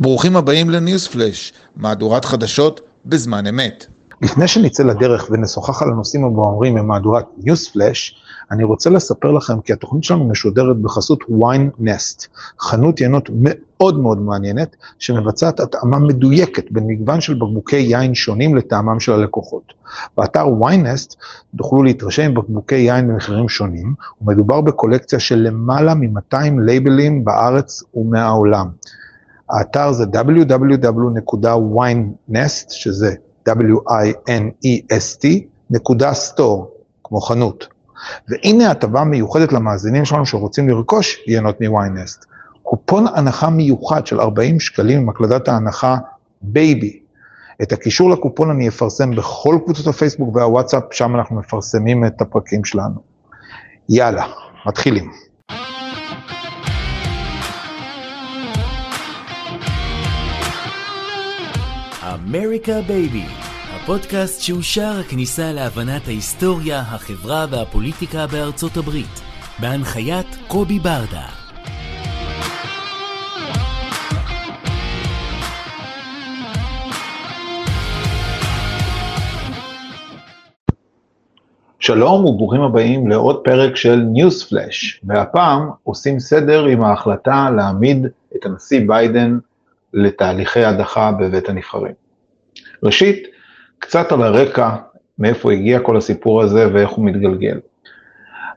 ברוכים הבאים לניוספלאש, מהדורת חדשות בזמן אמת. לפני שנצא לדרך ונשוחח על הנושאים הבוערים ממהדורת ניוספלאש, אני רוצה לספר לכם כי התוכנית שלנו משודרת בחסות wine nest, חנות ינות מאוד מאוד מעניינת, שמבצעת התאמה מדויקת בין מגוון של בקבוקי יין שונים לטעמם של הלקוחות. באתר nest תוכלו להתרשם עם בקבוקי יין במחירים שונים, ומדובר בקולקציה של למעלה מ-200 לייבלים בארץ ומהעולם. האתר זה www.winest, שזה W-I-N-E-S-T, נקודה store, כמו חנות. והנה הטבה מיוחדת למאזינים שלנו שרוצים לרכוש יינות מוויינסט. קופון הנחה מיוחד של 40 שקלים עם הקלדת ההנחה baby. את הקישור לקופון אני אפרסם בכל קבוצות הפייסבוק והוואטסאפ, שם אנחנו מפרסמים את הפרקים שלנו. יאללה, מתחילים. אמריקה בייבי, הפודקאסט שהוא שער הכניסה להבנת ההיסטוריה, החברה והפוליטיקה בארצות הברית, בהנחיית קובי ברדה. שלום וברוכים הבאים לעוד פרק של News Flash, והפעם עושים סדר עם ההחלטה להעמיד את הנשיא ביידן לתהליכי הדחה בבית הנבחרים. ראשית, קצת על הרקע, מאיפה הגיע כל הסיפור הזה ואיך הוא מתגלגל.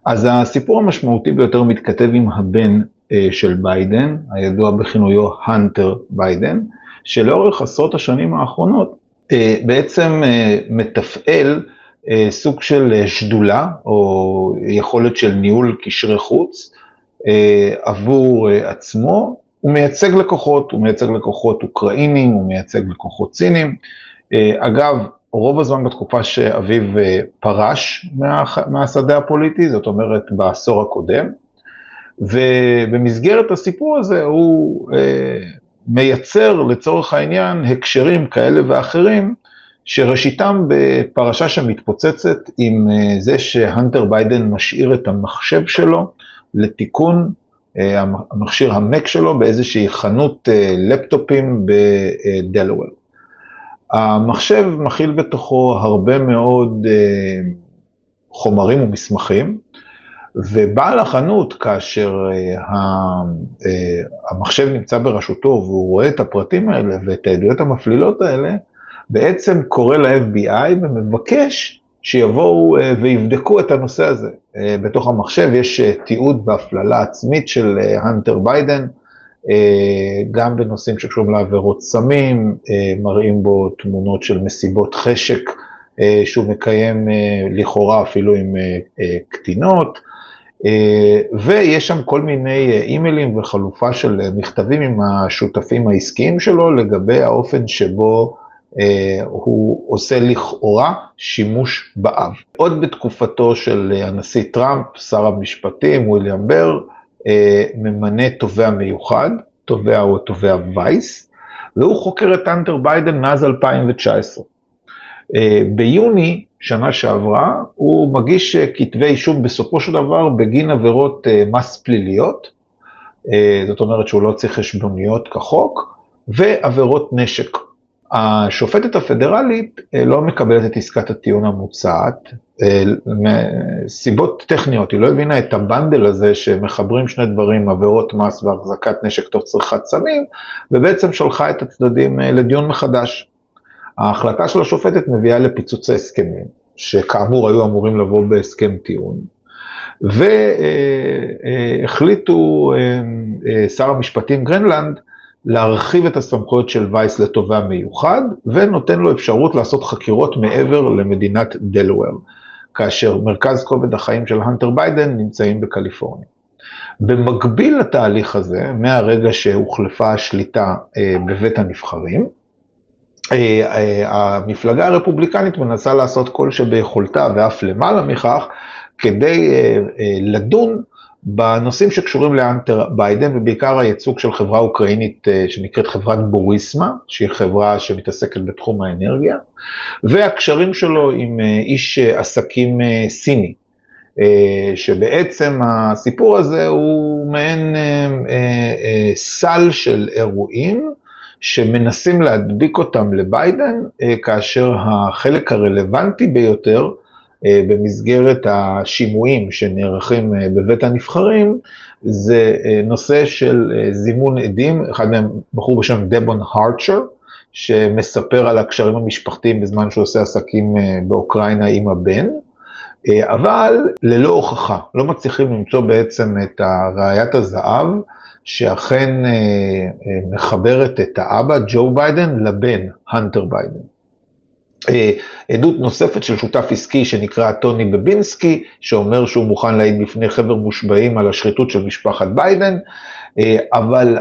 אז הסיפור המשמעותי ביותר מתכתב עם הבן אה, של ביידן, הידוע בכינויו הנטר ביידן, שלאורך עשרות השנים האחרונות אה, בעצם אה, מתפעל סוג של שדולה, או יכולת של ניהול קשרי חוץ, עבור עצמו, הוא מייצג לקוחות, הוא מייצג לקוחות אוקראינים, הוא מייצג לקוחות סינים. אגב, רוב הזמן בתקופה שאביו אה, פרש מה, מהשדה הפוליטי, זאת אומרת בעשור הקודם, ובמסגרת הסיפור הזה הוא אה, מייצר לצורך העניין הקשרים כאלה ואחרים, שראשיתם בפרשה שמתפוצצת עם אה, זה שהנטר ביידן משאיר את המחשב שלו לתיקון אה, המכשיר המק שלו באיזושהי חנות אה, לפטופים בדלוול. המחשב מכיל בתוכו הרבה מאוד אה, חומרים ומסמכים, ובעל החנות, כאשר המחשב נמצא בראשותו והוא רואה את הפרטים האלה ואת העדויות המפלילות האלה, בעצם קורא ל-FBI ומבקש שיבואו אה, ויבדקו את הנושא הזה. אה, בתוך המחשב יש אה, תיעוד בהפללה עצמית של הנטר ביידן, גם בנושאים שקשורים לעבירות סמים, מראים בו תמונות של מסיבות חשק שהוא מקיים לכאורה אפילו עם קטינות, ויש שם כל מיני אימיילים וחליפה של מכתבים עם השותפים העסקיים שלו לגבי האופן שבו הוא עושה לכאורה שימוש באב. עוד בתקופתו של הנשיא טראמפ, שר המשפטים, וויליאם בר, אה, ממנה תובע מיוחד, תובע הוא תובע וייס, והוא חוקר את הנטר ביידן מאז 2019. אה, ביוני, שנה שעברה, הוא מגיש כתבי אישום בסופו של דבר בגין עבירות מס פליליות, זאת אומרת שהוא לא צריך חשבוניות כחוק, ועבירות נשק. השופטת הפדרלית אה, לא מקבלת את עסקת הטיעון המוצעת, אה, מסיבות טכניות, היא לא הבינה את הבנדל הזה שמחברים שני דברים, עבירות מס והחזקת נשק תוך צריכת סמים, ובעצם שלחה את הצדדים אה, לדיון מחדש. ההחלטה של השופטת מביאה לפיצוץ ההסכמים, שכאמור היו אמורים לבוא בהסכם טיעון, והחליט שר המשפטים גרלנד להרחיב את הסמכויות של וייס לתובע מיוחד, ונותן לו אפשרות לעשות חקירות מעבר למדינת דלוור, כאשר מרכז כובד החיים של הנטר ביידן נמצאים בקליפורניה. במקביל לתהליך הזה, מהרגע שהוחלפה השליטה אה, בבית הנבחרים, אה, אה, המפלגה הרפובליקנית מנסה לעשות כל שביכולתה ואף למעלה מכך, כדי לדון בנושאים שקשורים לאנטר ביידן, ובעיקר הייצוג של חברה אוקראינית אה, שנקראת חברת בוריסמה, שהיא חברה שמתעסקת בתחום האנרגיה, והקשרים שלו עם אה, איש עסקים אה, סיני, שבעצם הסיפור הזה הוא מעין סל של אירועים, שמנסים להדביק אותם לביידן, כאשר החלק הרלוונטי ביותר במסגרת השימועים שנערכים בבית הנבחרים, זה נושא של זימון עדים, אחד מהם בחור בשם דבון הרצ'ר, שמספר על הקשרים המשפחתיים בזמן שהוא עושה עסקים באוקראינה עם הבן, אבל ללא הוכחה, לא מצליחים למצוא בעצם את ראיית הזהב, שאכן מחברת את האבא, ג'ו ביידן, לבן, הנטר ביידן. עדות נוספת של שותף עסקי שנקרא טוני בובולינסקי, שאומר שהוא מוכן להעיד בפני חבר מושבעים על השחיתות של משפחת ביידן, אבל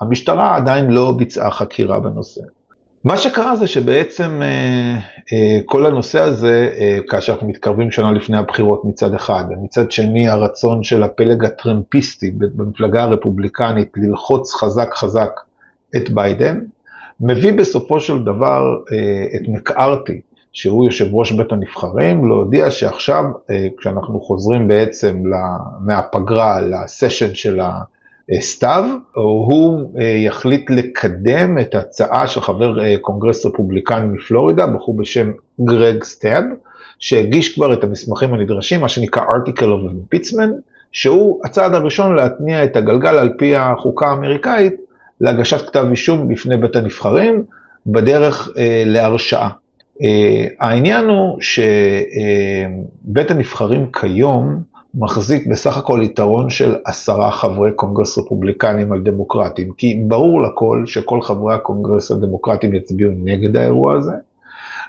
המשטרה עדיין לא ביצעה חקירה בנושא. מה שקרה זה שבעצם כל הנושא הזה, כאשר אנחנו מתקרבים שנה לפני הבחירות מצד אחד, ומצד שני הרצון של הפלג הטרמפיסטי במפלגה הרפובליקנית ללחוץ חזק חזק את ביידן, מביא בסופו של דבר את מקארתי, שהוא יושב ראש בית הנבחרים, להודיע שעכשיו, כשאנחנו חוזרים בעצם מהפגרה לסשן של הסתיו, הוא יחליט לקדם את ההצעה של חבר קונגרס רפובליקני מפלורידה, בחור בשם גרג סטאב, שהגיש כבר את המסמכים הנדרשים, מה שנקרא Article of Impeachment, שהוא הצעד הראשון להתניע את הגלגל על פי החוקה האמריקאית, להגשת כתב אישום בפני בית הנבחרים, בדרך אה, להרשעה. אה, העניין הוא שבית הנבחרים כיום מחזיק בסך הכל יתרון של עשרה חברי קונגרס רפובליקנים על דמוקרטים, כי ברור לכל שכל חברי הקונגרס הדמוקרטים יצביעו נגד האירוע הזה,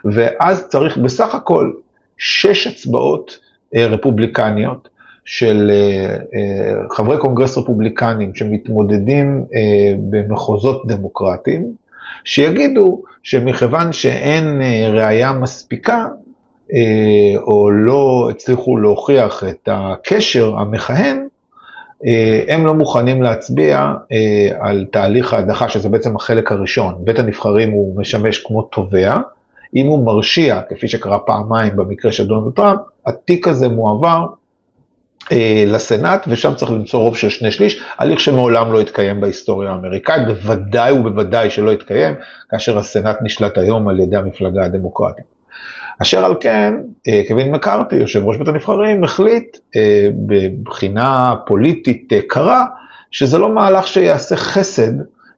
ואז צריך בסך הכל שש הצבעות אה, רפובליקניות, של חברי קונגרס רפובליקנים שמתמודדים במחוזות דמוקרטיים, שיגידו שמכיוון שאין ראייה מספיקה, או לא הצליחו להוכיח את הקשר המכהן, הם לא מוכנים להצביע על תהליך ההדחה, שזה בעצם החלק הראשון. בית הנבחרים הוא משמש כמו תובע, אם הוא מרשיע, כפי שקרה פעמיים במקרה של דונלד טראמפ, התיק הזה מועבר לסנאט, ושם צריך למצוא רוב של שני שליש, הליך שמעולם לא התקיים בהיסטוריה האמריקאית, בוודאי ובוודאי שלא התקיים, כאשר הסנאט נשלט היום על ידי המפלגה הדמוקרטית. אשר על כן, קווין מקארתי, יושב ראש בית הנבחרים, החליט בבחינה פוליטית קרה, שזה לא מהלך שיעשה חסד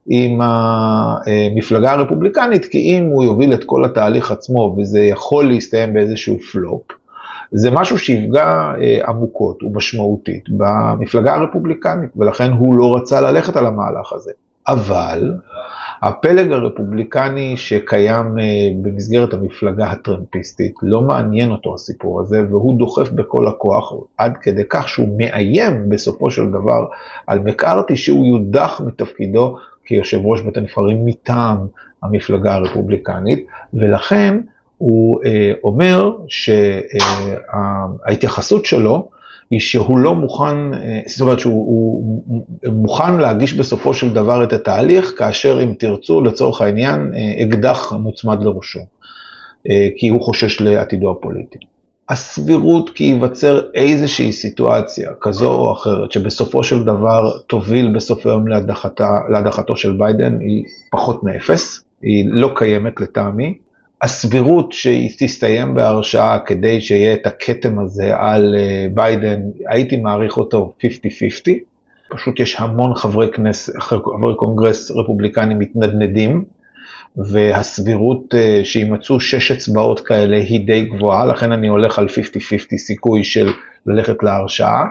עם המפלגה הרפובליקנית, כי אם הוא יוביל את כל התהליך עצמו, וזה יכול להסתיים באיזשהו פלופ, זה משהו שיפגע עמוקות ומשמעותית במפלגה הרפובליקנית, ולכן הוא לא רצה ללכת על המהלך הזה. אבל הפלג הרפובליקני שקיים במסגרת המפלגה הטרמפיסטית, לא מעניין אותו הסיפור הזה, והוא דוחף בכל הכוח, עד כדי כך שהוא מאיים בסופו של דבר על מקארתי שהוא יודח מתפקידו כיושב ראש בית הנבחרים מטעם המפלגה הרפובליקנית, ולכן הוא אומר שההתייחסות שלו היא שהוא לא מוכן, זאת אומרת שהוא מוכן להגיש בסופו של דבר את התהליך, כאשר אם תרצו לצורך העניין אקדח מוצמד לראשו, כי הוא חושש לעתידו הפוליטי. הסבירות כי ייווצר איזושהי סיטואציה כזו או אחרת, שבסופו של דבר תוביל בסוף היום להדחתו של ביידן, היא פחות מאפס, היא לא קיימת לטעמי. הסבירות שהיא תסתיים בהרשעה כדי שיהיה את הכתם הזה על ביידן, הייתי מעריך אותו 50-50, פשוט יש המון חברי כנס, חברי קונגרס רפובליקנים מתנדנדים, והסבירות שימצאו שש הצבעות כאלה היא די גבוהה, לכן אני הולך על 50-50 סיכוי של ללכת להרשעה,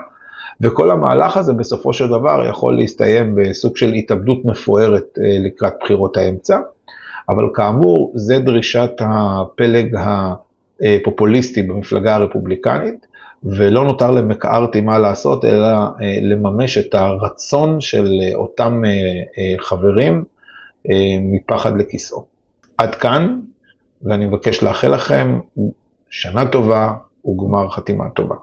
וכל המהלך הזה בסופו של דבר יכול להסתיים בסוג של התאבדות מפוארת לקראת בחירות האמצע. אבל כאמור, זה דרישת הפלג הפופוליסטי במפלגה הרפובליקנית, ולא נותר למקארתי מה לעשות, אלא לממש את הרצון של אותם חברים מפחד לכיסאו. עד כאן, ואני מבקש לאחל לכם שנה טובה וגמר חתימה טובה.